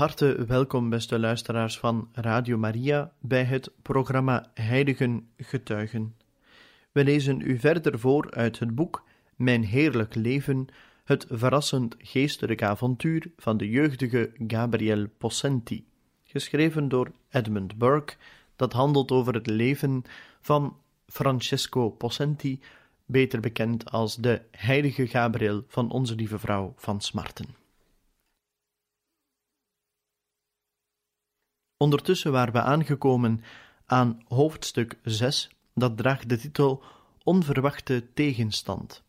Harte welkom, beste luisteraars van Radio Maria, bij het programma Heiligen Getuigen. We lezen u verder voor uit het boek Mijn Heerlijk Leven, het verrassend geestelijk avontuur van de jeugdige Gabriel Possenti, geschreven door Edmund Burke, dat handelt over het leven van Francesco Possenti, beter bekend als de Heilige Gabriel van Onze Lieve Vrouw van Smarten. Ondertussen waren we aangekomen aan hoofdstuk 6, dat draagt de titel Onverwachte tegenstand.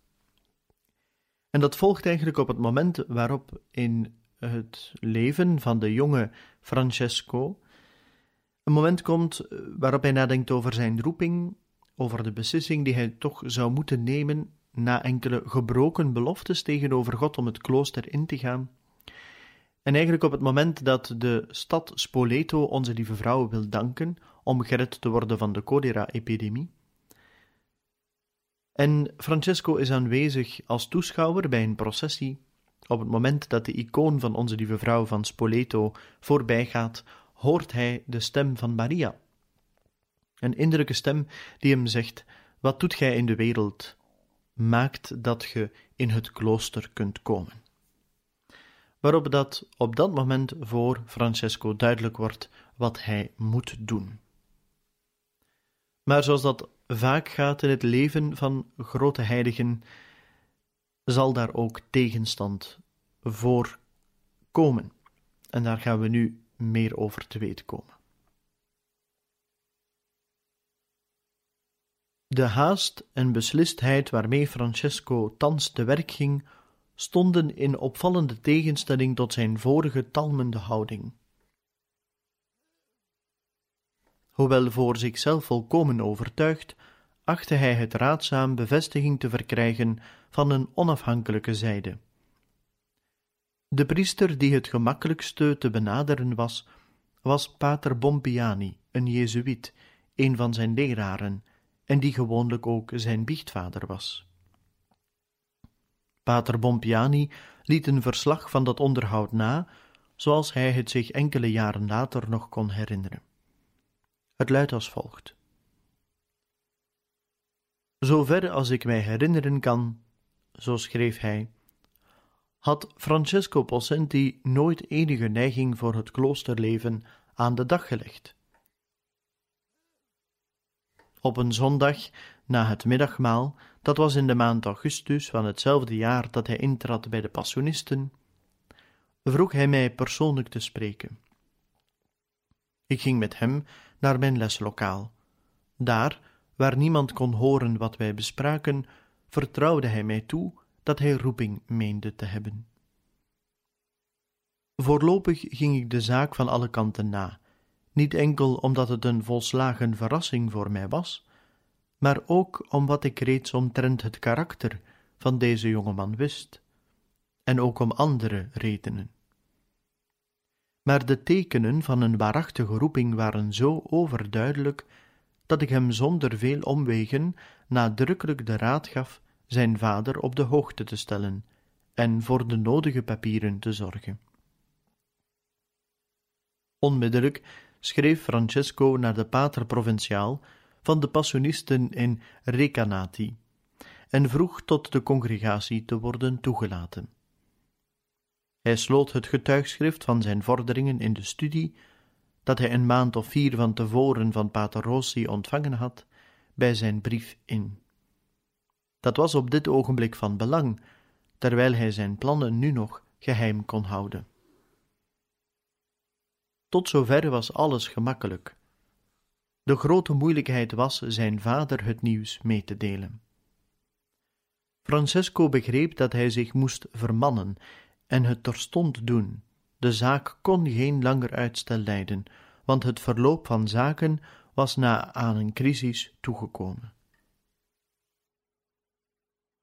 En dat volgt eigenlijk op het moment waarop in het leven van de jonge Francesco een moment komt waarop hij nadenkt over zijn roeping, over de beslissing die hij toch zou moeten nemen na enkele gebroken beloftes tegenover God om het klooster in te gaan en eigenlijk op het moment dat de stad Spoleto onze lieve vrouw wil danken om gered te worden van de cholera-epidemie. En Francesco is aanwezig als toeschouwer bij een processie. Op het moment dat de icoon van onze lieve vrouw van Spoleto voorbijgaat, hoort hij de stem van Maria. Een innerlijke stem die hem zegt: Wat doet gij in de wereld? Maakt dat ge in het klooster kunt komen waarop dat op dat moment voor Francesco duidelijk wordt wat hij moet doen. Maar zoals dat vaak gaat in het leven van grote heiligen, zal daar ook tegenstand voor komen. En daar gaan we nu meer over te weten komen. De haast en beslistheid waarmee Francesco thans te werk ging, stonden in opvallende tegenstelling tot zijn vorige talmende houding. Hoewel voor zichzelf volkomen overtuigd, achtte hij het raadzaam bevestiging te verkrijgen van een onafhankelijke zijde. De priester die het gemakkelijkste te benaderen was, was Pater Bompiani, een Jezuïet, een van zijn leraren, en die gewoonlijk ook zijn biechtvader was. Pater Bompiani liet een verslag van dat onderhoud na, zoals hij het zich enkele jaren later nog kon herinneren. Het luidt als volgt: Zover als ik mij herinneren kan, zo schreef hij, had Francesco Possenti nooit enige neiging voor het kloosterleven aan de dag gelegd. Op een zondag, na het middagmaal, dat was in de maand augustus van hetzelfde jaar dat hij intrad bij de Passionisten, vroeg hij mij persoonlijk te spreken. Ik ging met hem naar mijn leslokaal. Daar, waar niemand kon horen wat wij bespraken, vertrouwde hij mij toe dat hij roeping meende te hebben. Voorlopig ging ik de zaak van alle kanten na, niet enkel omdat het een volslagen verrassing voor mij was, maar ook om wat ik reeds omtrent het karakter van deze jonge man wist, en ook om andere redenen. Maar de tekenen van een waarachtige roeping waren zo overduidelijk dat ik hem zonder veel omwegen nadrukkelijk de raad gaf zijn vader op de hoogte te stellen en voor de nodige papieren te zorgen. Onmiddellijk schreef Francesco naar de pater provinciaal van de Passionisten in Recanati en vroeg tot de congregatie te worden toegelaten. Hij sloot het getuigschrift van zijn vorderingen in de studie, dat hij een maand of vier van tevoren van Pater Rossi ontvangen had, bij zijn brief in. Dat was op dit ogenblik van belang, terwijl hij zijn plannen nu nog geheim kon houden. Tot zover was alles gemakkelijk. De grote moeilijkheid was zijn vader het nieuws mee te delen. Francesco begreep dat hij zich moest vermannen en het terstond doen. De zaak kon geen langer uitstel lijden, want het verloop van zaken was na aan een crisis toegekomen.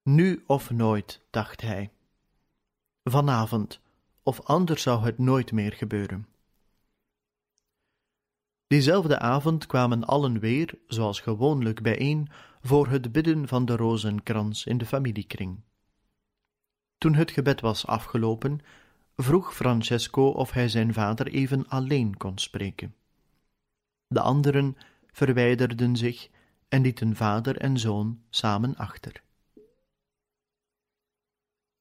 Nu of nooit, dacht hij. Vanavond, of anders zou het nooit meer gebeuren. Diezelfde avond kwamen allen weer, zoals gewoonlijk, bijeen voor het bidden van de rozenkrans in de familiekring. Toen het gebed was afgelopen, vroeg Francesco of hij zijn vader even alleen kon spreken. De anderen verwijderden zich en lieten vader en zoon samen achter.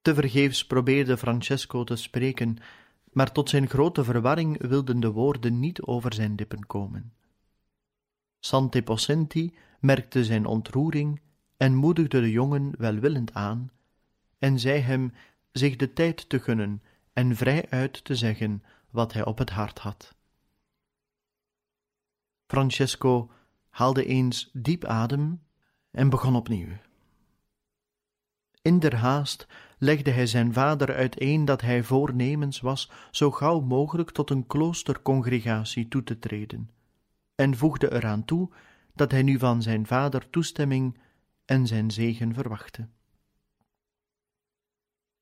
Tevergeefs probeerde Francesco te spreken, maar tot zijn grote verwarring wilden de woorden niet over zijn lippen komen. Sante Possenti merkte zijn ontroering en moedigde de jongen welwillend aan en zei hem zich de tijd te gunnen en vrij uit te zeggen wat hij op het hart had. Francesco haalde eens diep adem en begon opnieuw. In der haast legde hij zijn vader uiteen dat hij voornemens was zo gauw mogelijk tot een kloostercongregatie toe te treden, en voegde eraan toe dat hij nu van zijn vader toestemming en zijn zegen verwachtte.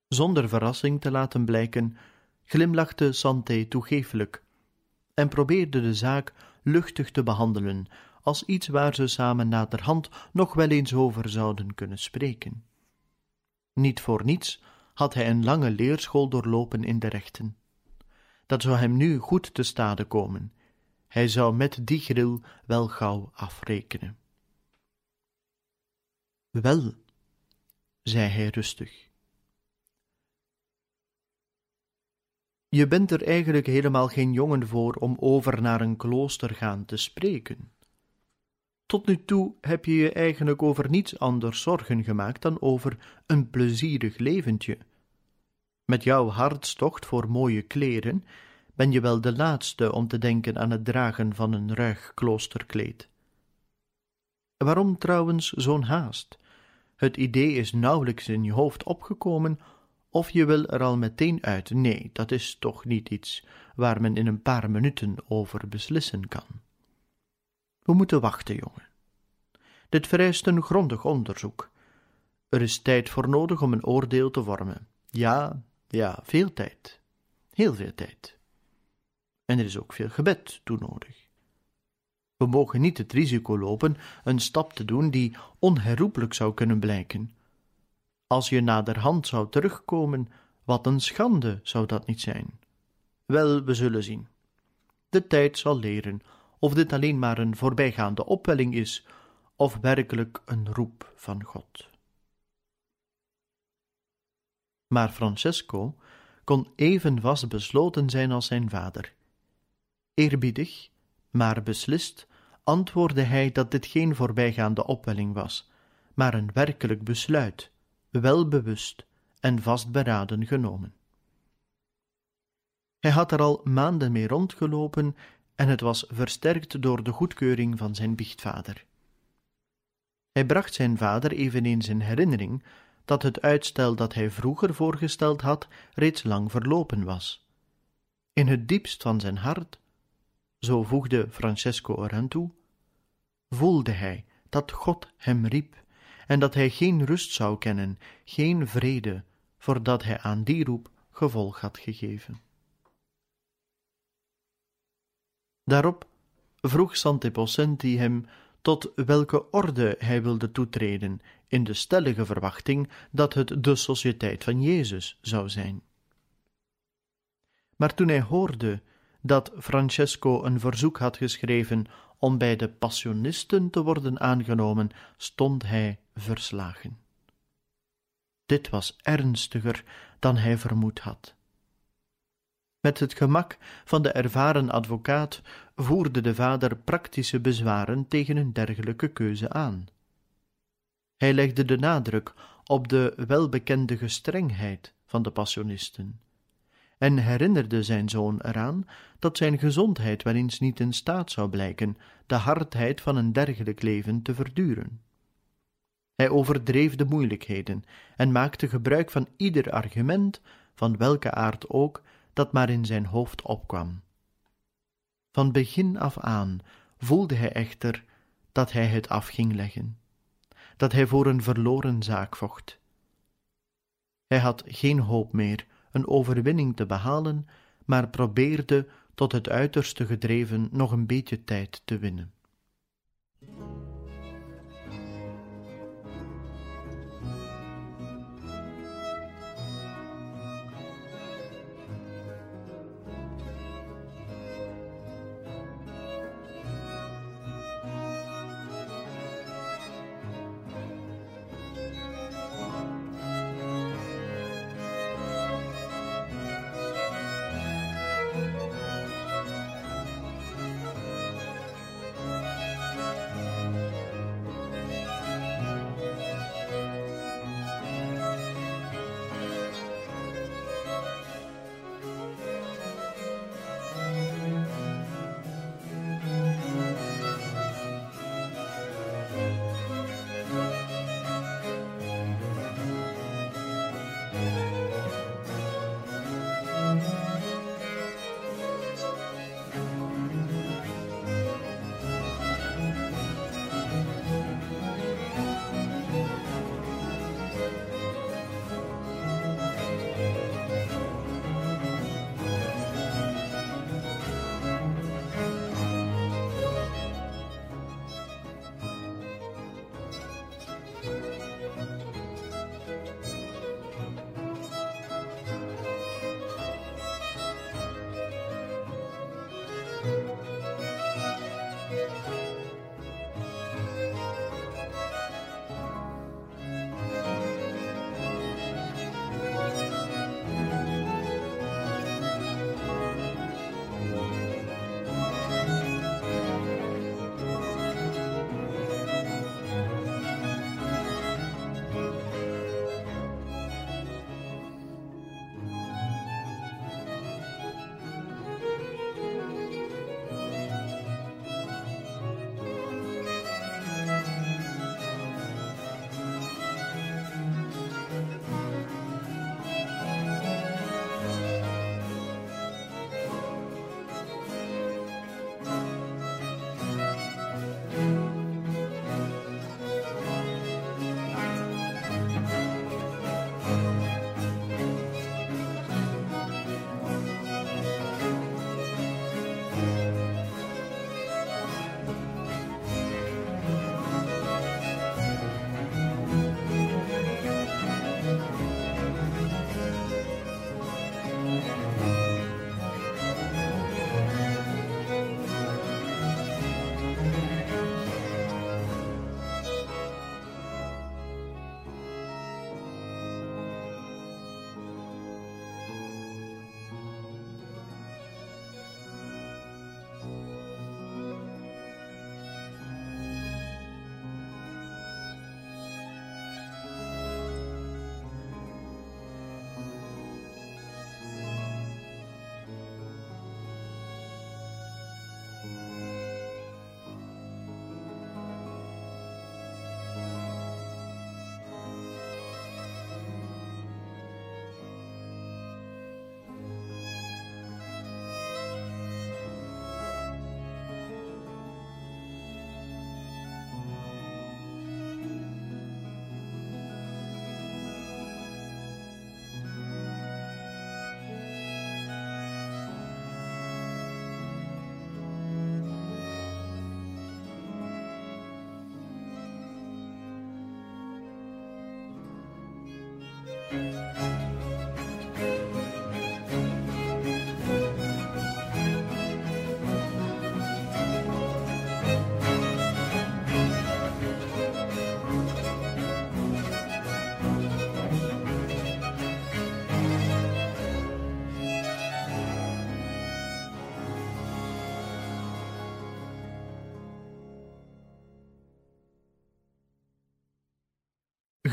Zonder verrassing te laten blijken, glimlachte Santé toegeeflijk en probeerde de zaak luchtig te behandelen, als iets waar ze samen naderhand nog wel eens over zouden kunnen spreken. Niet voor niets had hij een lange leerschool doorlopen in de rechten. Dat zou hem nu goed te stade komen. Hij zou met die gril wel gauw afrekenen. Wel, zei hij rustig. Je bent er eigenlijk helemaal geen jongen voor om over naar een klooster gaan te spreken. Tot nu toe heb je je eigenlijk over niets anders zorgen gemaakt dan over een plezierig leventje. Met jouw hartstocht voor mooie kleren ben je wel de laatste om te denken aan het dragen van een ruig kloosterkleed. Waarom trouwens zo'n haast? Het idee is nauwelijks in je hoofd opgekomen, of je wil er al meteen uit. Nee, dat is toch niet iets waar men in een paar minuten over beslissen kan. We moeten wachten, jongen. Dit vereist een grondig onderzoek. Er is tijd voor nodig om een oordeel te vormen. Ja, ja, veel tijd. Heel veel tijd. En er is ook veel gebed toe nodig. We mogen niet het risico lopen een stap te doen die onherroepelijk zou kunnen blijken. Als je naderhand zou terugkomen, wat een schande zou dat niet zijn. Wel, we zullen zien. De tijd zal leren of dit alleen maar een voorbijgaande opwelling is, of werkelijk een roep van God. Maar Francesco kon even vastbesloten zijn als zijn vader. Eerbiedig, maar beslist, antwoordde hij dat dit geen voorbijgaande opwelling was, maar een werkelijk besluit, welbewust en vastberaden genomen. Hij had er al maanden mee rondgelopen en het was versterkt door de goedkeuring van zijn biechtvader. Hij bracht zijn vader eveneens in herinnering dat het uitstel dat hij vroeger voorgesteld had reeds lang verlopen was. In het diepst van zijn hart, zo voegde Francesco eraan toe, voelde hij dat God hem riep en dat hij geen rust zou kennen, geen vrede, voordat hij aan die roep gevolg had gegeven. Daarop vroeg Sant'Eposenti hem tot welke orde hij wilde toetreden, in de stellige verwachting dat het de Sociëteit van Jezus zou zijn. Maar toen hij hoorde dat Francesco een verzoek had geschreven om bij de Passionisten te worden aangenomen, stond hij verslagen. Dit was ernstiger dan hij vermoed had. Met het gemak van de ervaren advocaat voerde de vader praktische bezwaren tegen een dergelijke keuze aan. Hij legde de nadruk op de welbekende gestrengheid van de passionisten en herinnerde zijn zoon eraan dat zijn gezondheid wel eens niet in staat zou blijken de hardheid van een dergelijk leven te verduren. Hij overdreef de moeilijkheden en maakte gebruik van ieder argument, van welke aard ook, dat maar in zijn hoofd opkwam. Van begin af aan voelde hij echter dat hij het af ging leggen, dat hij voor een verloren zaak vocht. Hij had geen hoop meer een overwinning te behalen, maar probeerde tot het uiterste gedreven nog een beetje tijd te winnen.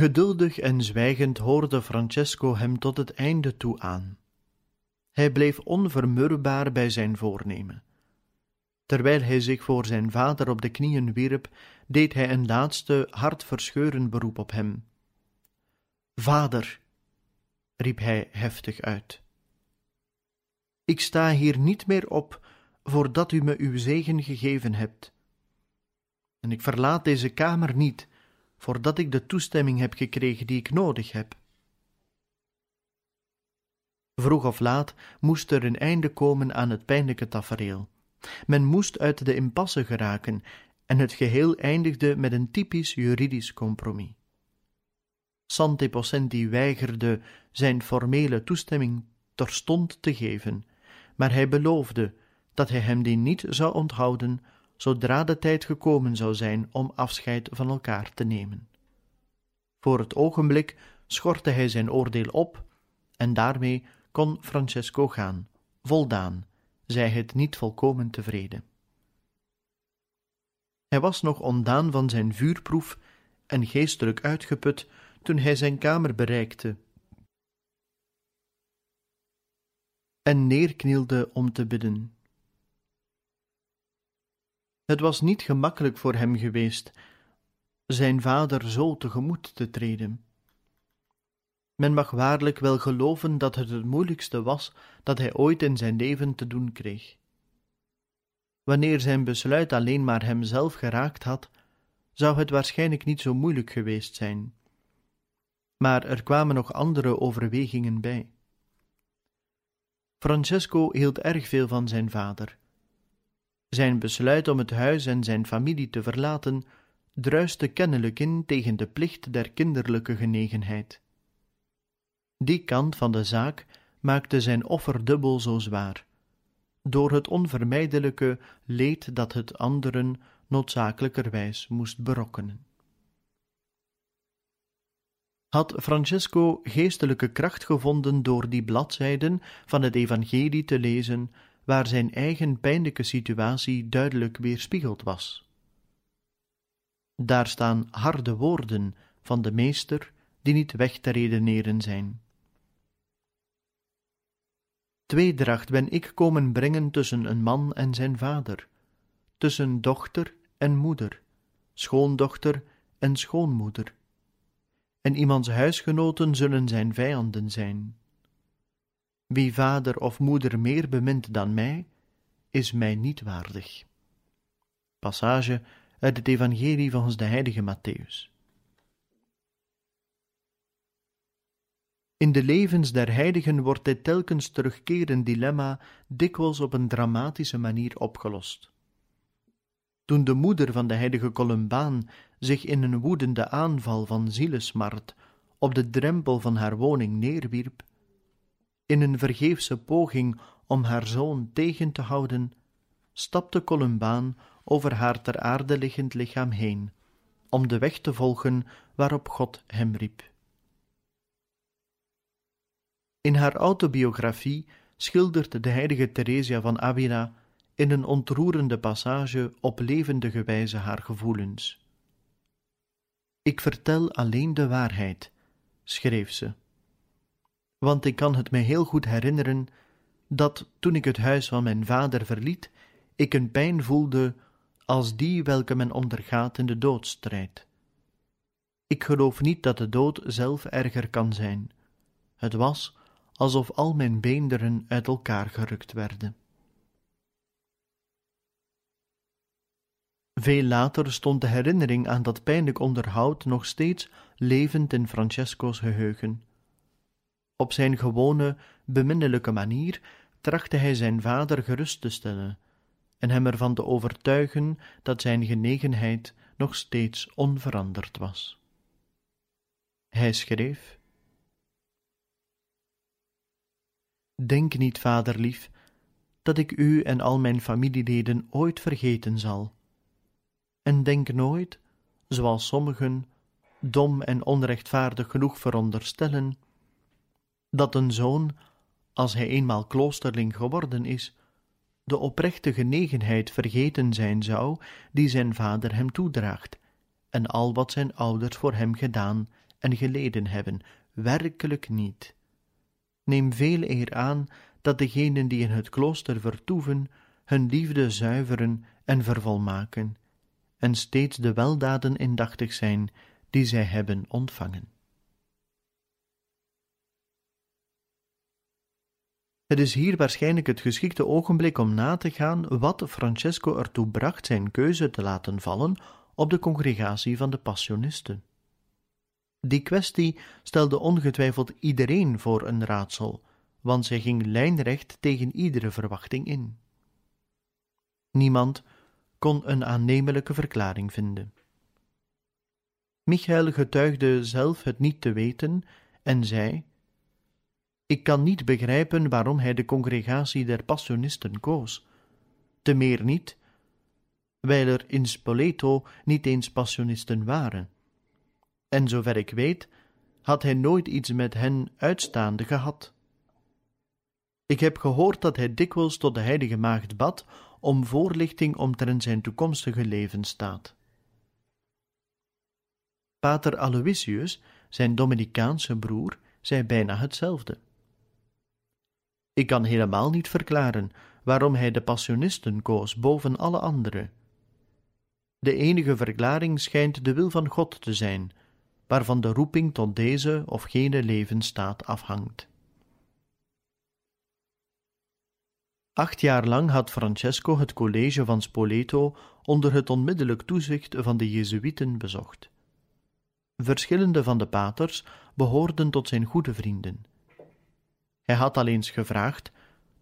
Geduldig en zwijgend hoorde Francesco hem tot het einde toe aan. Hij bleef onvermurwbaar bij zijn voornemen. Terwijl hij zich voor zijn vader op de knieën wierp, deed hij een laatste hartverscheurend beroep op hem. Vader, riep hij heftig uit. Ik sta hier niet meer op voordat u me uw zegen gegeven hebt. En ik verlaat deze kamer niet voordat ik de toestemming heb gekregen die ik nodig heb. Vroeg of laat moest er een einde komen aan het pijnlijke tafereel. Men moest uit de impasse geraken en het geheel eindigde met een typisch juridisch compromis. Sante Possenti weigerde zijn formele toestemming terstond te geven, maar hij beloofde dat hij hem die niet zou onthouden zodra de tijd gekomen zou zijn om afscheid van elkaar te nemen. Voor het ogenblik schortte hij zijn oordeel op en daarmee kon Francesco gaan, voldaan, zij het niet volkomen tevreden. Hij was nog ontdaan van zijn vuurproef en geestelijk uitgeput toen hij zijn kamer bereikte en neerknielde om te bidden. Het was niet gemakkelijk voor hem geweest zijn vader zo tegemoet te treden. Men mag waarlijk wel geloven dat het het moeilijkste was dat hij ooit in zijn leven te doen kreeg. Wanneer zijn besluit alleen maar hemzelf geraakt had, zou het waarschijnlijk niet zo moeilijk geweest zijn. Maar er kwamen nog andere overwegingen bij. Francesco hield erg veel van zijn vader. Zijn besluit om het huis en zijn familie te verlaten druiste kennelijk in tegen de plicht der kinderlijke genegenheid. Die kant van de zaak maakte zijn offer dubbel zo zwaar, door het onvermijdelijke leed dat het anderen noodzakelijkerwijs moest berokkenen. Had Francesco geestelijke kracht gevonden door die bladzijden van het Evangelie te lezen, waar zijn eigen pijnlijke situatie duidelijk weerspiegeld was? Daar staan harde woorden van de meester die niet weg te redeneren zijn. Tweedracht ben ik komen brengen tussen een man en zijn vader, tussen dochter en moeder, schoondochter en schoonmoeder. En iemands huisgenoten zullen zijn vijanden zijn. Wie vader of moeder meer bemint dan mij, is mij niet waardig. Passage uit het Evangelie volgens de heilige Matthäus. In de levens der heiligen wordt dit telkens terugkerend dilemma dikwijls op een dramatische manier opgelost. Toen de moeder van de heilige Columbaan zich in een woedende aanval van zielesmart op de drempel van haar woning neerwierp, in een vergeefse poging om haar zoon tegen te houden, stapte Columbaan over haar ter aarde liggend lichaam heen, om de weg te volgen waarop God hem riep. In haar autobiografie schildert de heilige Theresia van Avila in een ontroerende passage op levendige wijze haar gevoelens. Ik vertel alleen de waarheid, schreef ze, want ik kan het mij heel goed herinneren dat toen ik het huis van mijn vader verliet, ik een pijn voelde als die welke men ondergaat in de doodstrijd. Ik geloof niet dat de dood zelf erger kan zijn. Het was alsof al mijn beenderen uit elkaar gerukt werden. Veel later stond de herinnering aan dat pijnlijk onderhoud nog steeds levend in Francesco's geheugen. Op zijn gewone, beminnelijke manier trachtte hij zijn vader gerust te stellen en hem ervan te overtuigen dat zijn genegenheid nog steeds onveranderd was. Hij schreef: Denk niet, vaderlief, dat ik u en al mijn familieleden ooit vergeten zal. En denk nooit, zoals sommigen dom en onrechtvaardig genoeg veronderstellen, dat een zoon, als hij eenmaal kloosterling geworden is, de oprechte genegenheid vergeten zijn zou die zijn vader hem toedraagt, en al wat zijn ouders voor hem gedaan en geleden hebben, werkelijk niet. Neem veel eer aan dat degenen die in het klooster vertoeven hun liefde zuiveren en vervolmaken, en steeds de weldaden indachtig zijn die zij hebben ontvangen. Het is hier waarschijnlijk het geschikte ogenblik om na te gaan wat Francesco ertoe bracht zijn keuze te laten vallen op de congregatie van de Passionisten. Die kwestie stelde ongetwijfeld iedereen voor een raadsel, want zij ging lijnrecht tegen iedere verwachting in. Niemand kon een aannemelijke verklaring vinden. Michael getuigde zelf het niet te weten en zei: Ik kan niet begrijpen waarom hij de congregatie der Passionisten koos. Te meer niet, wijl er in Spoleto niet eens Passionisten waren. En zover ik weet, had hij nooit iets met hen uitstaande gehad. Ik heb gehoord dat hij dikwijls tot de heilige maagd bad om voorlichting omtrent zijn toekomstige leven staat. Pater Aloysius, zijn Dominicaanse broer, zei bijna hetzelfde. Ik kan helemaal niet verklaren waarom hij de Passionisten koos boven alle anderen. De enige verklaring schijnt de wil van God te zijn, waarvan de roeping tot deze of gene levensstaat afhangt. Acht jaar lang had Francesco het college van Spoleto onder het onmiddellijk toezicht van de Jezuïeten bezocht. Verschillende van de paters behoorden tot zijn goede vrienden. Hij had al eens gevraagd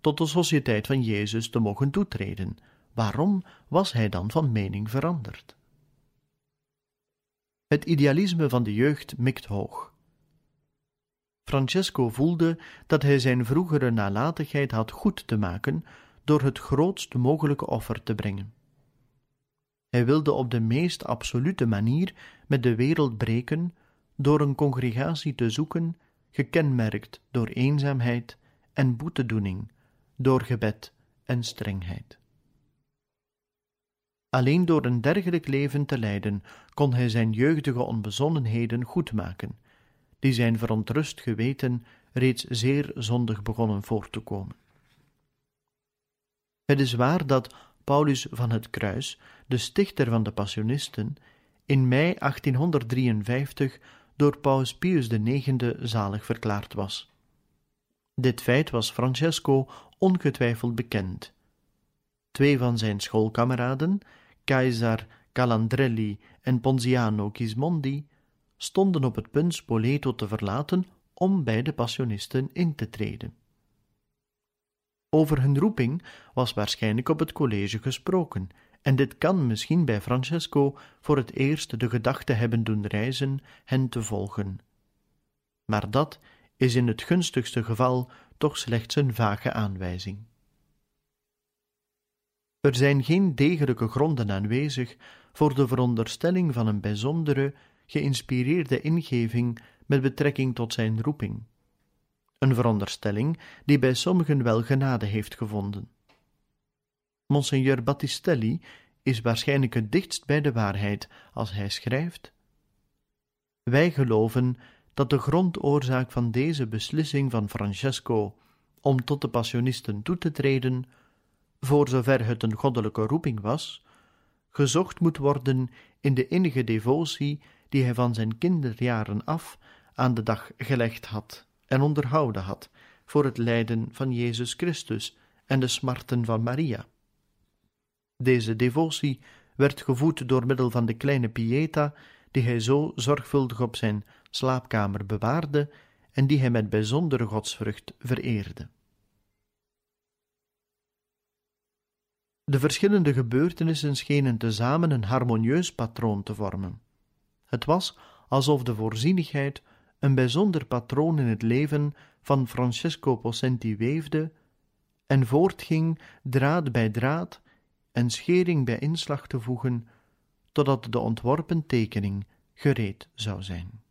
tot de Sociëteit van Jezus te mogen toetreden. Waarom was hij dan van mening veranderd? Het idealisme van de jeugd mikt hoog. Francesco voelde dat hij zijn vroegere nalatigheid had goed te maken door het grootst mogelijke offer te brengen. Hij wilde op de meest absolute manier met de wereld breken door een congregatie te zoeken, gekenmerkt door eenzaamheid en boetedoening, door gebed en strengheid. Alleen door een dergelijk leven te leiden kon hij zijn jeugdige onbezonnenheden goedmaken, die zijn verontrust geweten reeds zeer zondig begonnen voor te komen. Het is waar dat Paulus van het Kruis, de stichter van de Passionisten, in mei 1853 door Paus Pius IX zalig verklaard was. Dit feit was Francesco ongetwijfeld bekend. Twee van zijn schoolkameraden, Keizer Calandrelli en Ponziano Gismondi, stonden op het punt Spoleto te verlaten om bij de Passionisten in te treden. Over hun roeping was waarschijnlijk op het college gesproken, en dit kan misschien bij Francesco voor het eerst de gedachte hebben doen reizen hen te volgen. Maar dat is in het gunstigste geval toch slechts een vage aanwijzing. Er zijn geen degelijke gronden aanwezig voor de veronderstelling van een bijzondere, geïnspireerde ingeving met betrekking tot zijn roeping. Een veronderstelling die bij sommigen wel genade heeft gevonden. Monseigneur Battistelli is waarschijnlijk het dichtst bij de waarheid als hij schrijft: Wij geloven dat de grondoorzaak van deze beslissing van Francesco om tot de Passionisten toe te treden, voor zover het een goddelijke roeping was, gezocht moet worden in de innige devotie die hij van zijn kinderjaren af aan de dag gelegd had en onderhouden had voor het lijden van Jezus Christus en de smarten van Maria. Deze devotie werd gevoed door middel van de kleine Pieta, die hij zo zorgvuldig op zijn slaapkamer bewaarde en die hij met bijzondere godsvrucht vereerde. De verschillende gebeurtenissen schenen tezamen een harmonieus patroon te vormen. Het was alsof de voorzienigheid een bijzonder patroon in het leven van Francesco Possenti weefde en voortging draad bij draad en schering bij inslag te voegen, totdat de ontworpen tekening gereed zou zijn.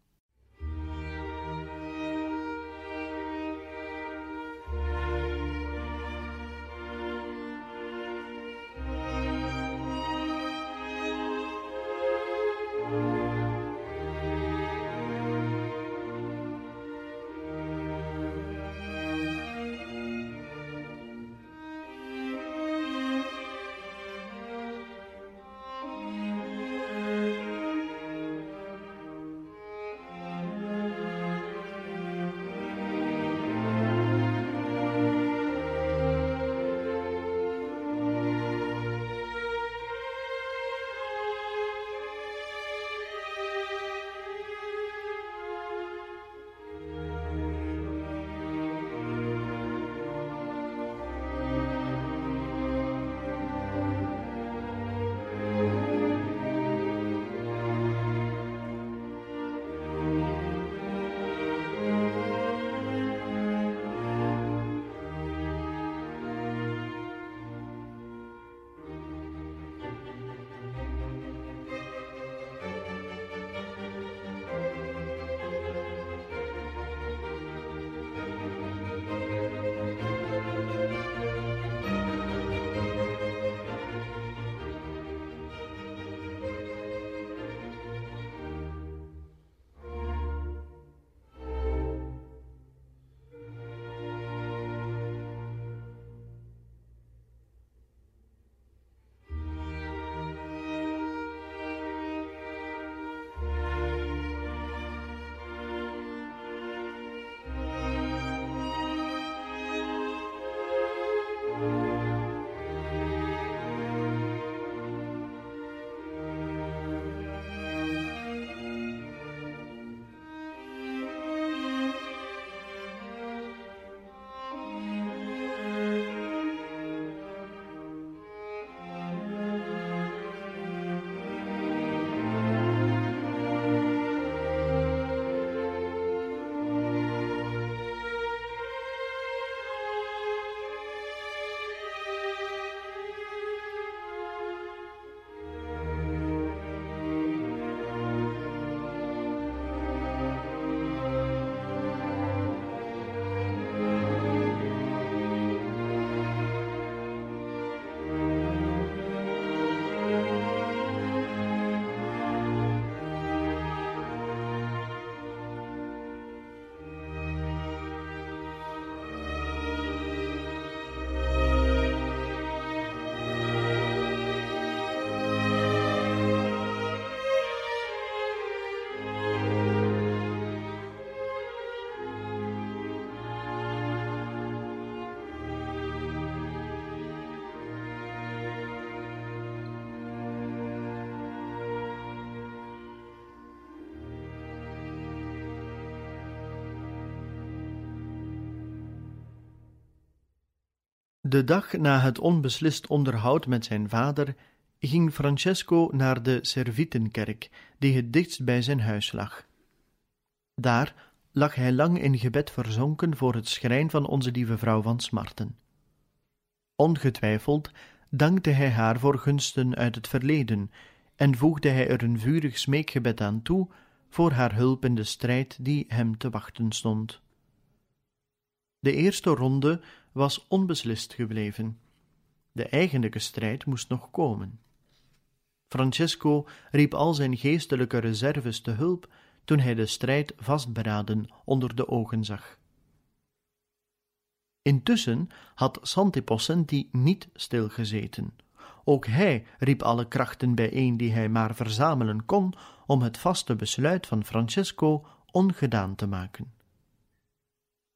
De dag na het onbeslist onderhoud met zijn vader ging Francesco naar de Servitenkerk, die het dichtst bij zijn huis lag. Daar lag hij lang in gebed verzonken voor het schrijn van onze lieve vrouw van Smarten. Ongetwijfeld dankte hij haar voor gunsten uit het verleden en voegde hij er een vurig smeekgebed aan toe voor haar hulp in de strijd die hem te wachten stond. De eerste ronde was onbeslist gebleven. De eigenlijke strijd moest nog komen. Francesco riep al zijn geestelijke reserves te hulp toen hij de strijd vastberaden onder de ogen zag. Intussen had Santi Possenti niet stilgezeten. Ook hij riep alle krachten bijeen die hij maar verzamelen kon om het vaste besluit van Francesco ongedaan te maken.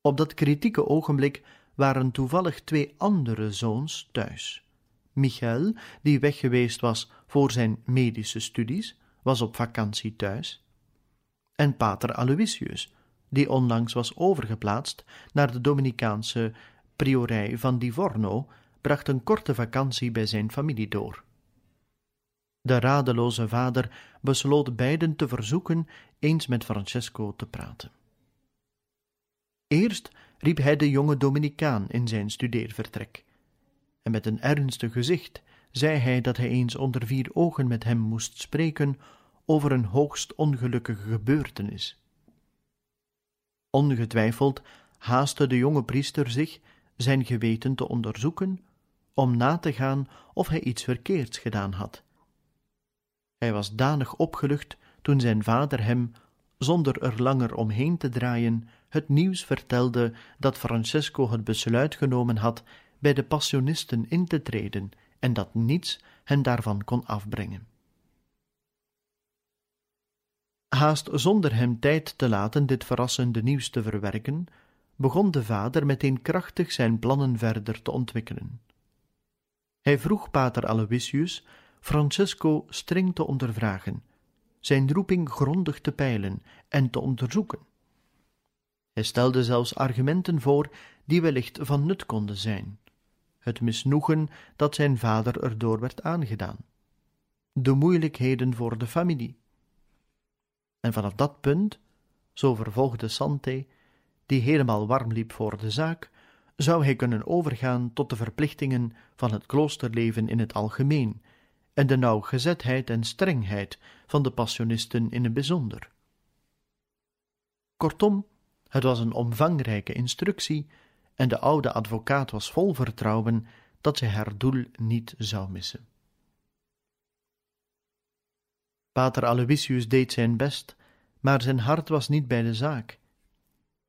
Op dat kritieke ogenblik waren toevallig twee andere zoons thuis. Michael, die weg geweest was voor zijn medische studies, was op vakantie thuis, en pater Aloysius, die onlangs was overgeplaatst naar de Dominicaanse priorij van Livorno, bracht een korte vakantie bij zijn familie door. De radeloze vader besloot beiden te verzoeken eens met Francesco te praten. Eerst riep hij de jonge Dominicaan in zijn studeervertrek, en met een ernstig gezicht zei hij dat hij eens onder vier ogen met hem moest spreken over een hoogst ongelukkige gebeurtenis. Ongetwijfeld haastte de jonge priester zich zijn geweten te onderzoeken, om na te gaan of hij iets verkeerds gedaan had. Hij was danig opgelucht toen zijn vader hem, zonder er langer omheen te draaien, het nieuws vertelde dat Francesco het besluit genomen had bij de passionisten in te treden en dat niets hen daarvan kon afbrengen. Haast zonder hem tijd te laten dit verrassende nieuws te verwerken, begon de vader meteen krachtig zijn plannen verder te ontwikkelen. Hij vroeg pater Aloysius Francesco streng te ondervragen, zijn roeping grondig te peilen en te onderzoeken. Hij stelde zelfs argumenten voor die wellicht van nut konden zijn. Het misnoegen dat zijn vader erdoor werd aangedaan. De moeilijkheden voor de familie. En vanaf dat punt, zo vervolgde Sante, die helemaal warm liep voor de zaak, zou hij kunnen overgaan tot de verplichtingen van het kloosterleven in het algemeen en de nauwgezetheid en strengheid van de passionisten in het bijzonder. Kortom, het was een omvangrijke instructie en de oude advocaat was vol vertrouwen dat zij haar doel niet zou missen. Pater Aloysius deed zijn best, maar zijn hart was niet bij de zaak.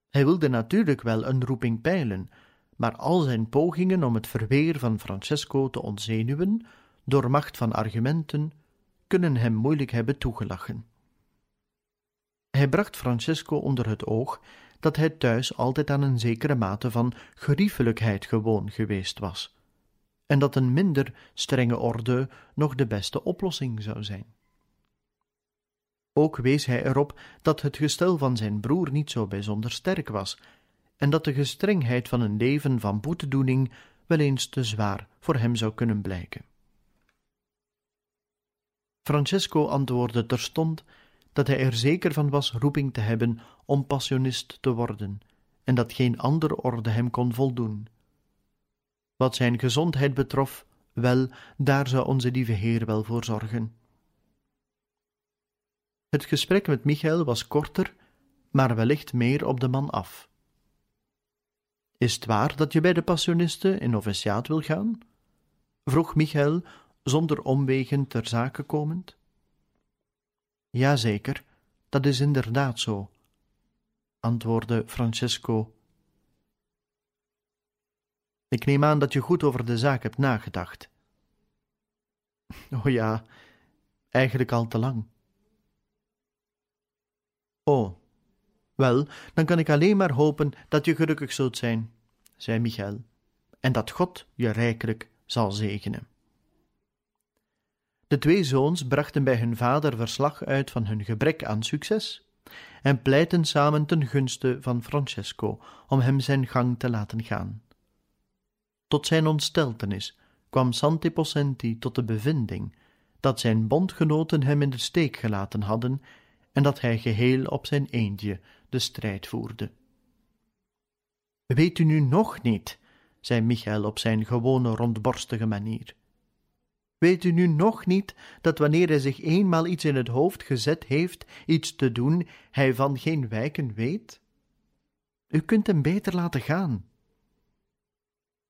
Hij wilde natuurlijk wel een roeping peilen, maar al zijn pogingen om het verweer van Francesco te ontzenuwen, door macht van argumenten, kunnen hem moeilijk hebben toegelachen. Hij bracht Francesco onder het oog dat hij thuis altijd aan een zekere mate van geriefelijkheid gewoon geweest was, en dat een minder strenge orde nog de beste oplossing zou zijn. Ook wees hij erop dat het gestel van zijn broer niet zo bijzonder sterk was, en dat de gestrengheid van een leven van boetedoening wel eens te zwaar voor hem zou kunnen blijken. Francesco antwoordde terstond dat hij er zeker van was roeping te hebben om passionist te worden, en dat geen andere orde hem kon voldoen. Wat zijn gezondheid betrof, wel, daar zou onze lieve Heer wel voor zorgen. Het gesprek met Michael was korter, maar wellicht meer op de man af. Is het waar dat je bij de passionisten in noviciaat wil gaan? vroeg Michael, zonder omwegen ter zake komend. Jazeker, dat is inderdaad zo, antwoordde Francesco. Ik neem aan dat je goed over de zaak hebt nagedacht. Oh ja, eigenlijk al te lang. Oh, wel, dan kan ik alleen maar hopen dat je gelukkig zult zijn, zei Michael, en dat God je rijkelijk zal zegenen. De twee zoons brachten bij hun vader verslag uit van hun gebrek aan succes en pleitten samen ten gunste van Francesco om hem zijn gang te laten gaan. Tot zijn ontsteltenis kwam Santi Possenti tot de bevinding dat zijn bondgenoten hem in de steek gelaten hadden en dat hij geheel op zijn eendje de strijd voerde. Weet u nu nog niet, zei Michael op zijn gewone rondborstige manier. Weet u nu nog niet dat wanneer hij zich eenmaal iets in het hoofd gezet heeft iets te doen, hij van geen wijken weet? U kunt hem beter laten gaan.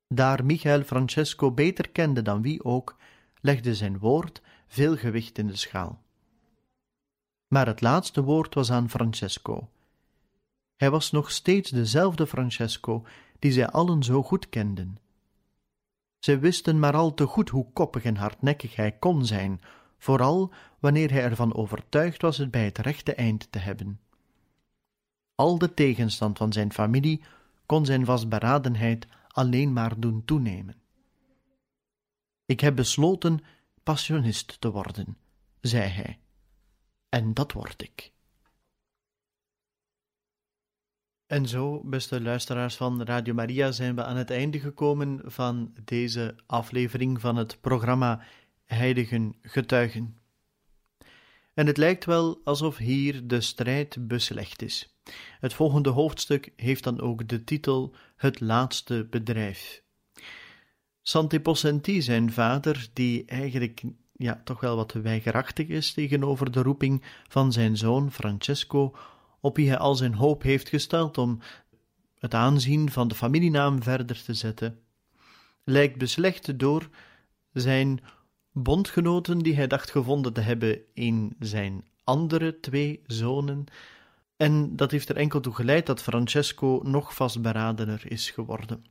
Daar Michael Francesco beter kende dan wie ook, legde zijn woord veel gewicht in de schaal. Maar het laatste woord was aan Francesco. Hij was nog steeds dezelfde Francesco die zij allen zo goed kenden. Zij wisten maar al te goed hoe koppig en hardnekkig hij kon zijn, vooral wanneer hij ervan overtuigd was het bij het rechte eind te hebben. Al de tegenstand van zijn familie kon zijn vastberadenheid alleen maar doen toenemen. Ik heb besloten passionist te worden, zei hij, en dat word ik. En zo, beste luisteraars van Radio Maria, zijn we aan het einde gekomen van deze aflevering van het programma Heiligen Getuigen. En het lijkt wel alsof hier de strijd beslecht is. Het volgende hoofdstuk heeft dan ook de titel Het laatste bedrijf. Santi Possenti, zijn vader, die eigenlijk ja, toch wel wat weigerachtig is tegenover de roeping van zijn zoon Francesco op wie hij al zijn hoop heeft gesteld om het aanzien van de familienaam verder te zetten, lijkt beslecht door zijn bondgenoten die hij dacht gevonden te hebben in zijn andere twee zonen, en dat heeft er enkel toe geleid dat Francesco nog vastberadener is geworden.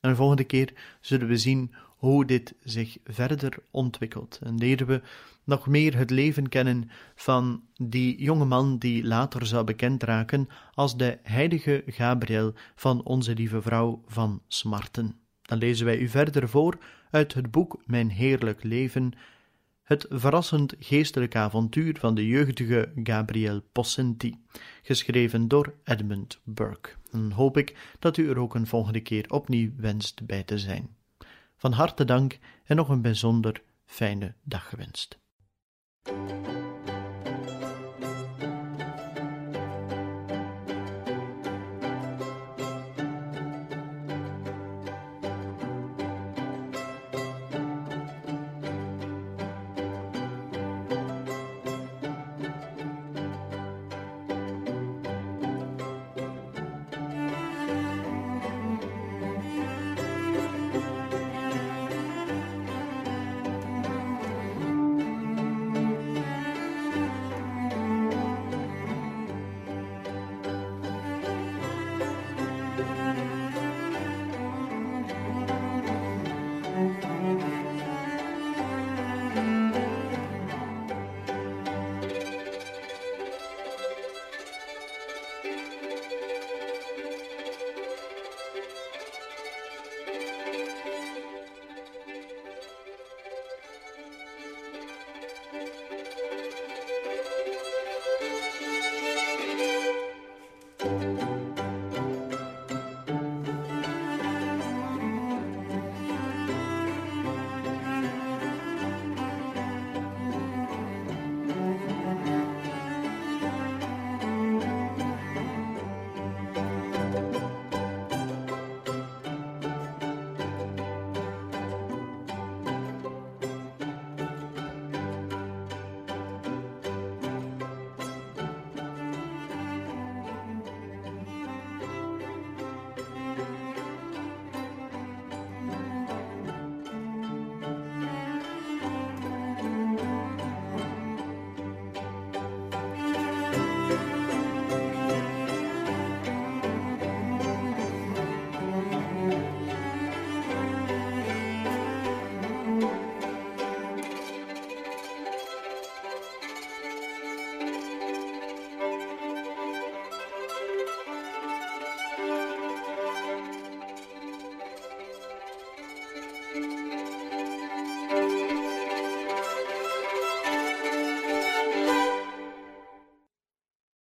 En de volgende keer zullen we zien hoe dit zich verder ontwikkelt en leren we nog meer het leven kennen van die jonge man die later zou bekend raken als de heilige Gabriel van onze lieve vrouw van Smarten. Dan lezen wij u verder voor uit het boek Mijn heerlijk leven, het verrassend geestelijk avontuur van de jeugdige Gabriel Possenti, geschreven door Edmund Burke. Dan hoop ik dat u er ook een volgende keer opnieuw wenst bij te zijn. Van harte dank en nog een bijzonder fijne dag gewenst.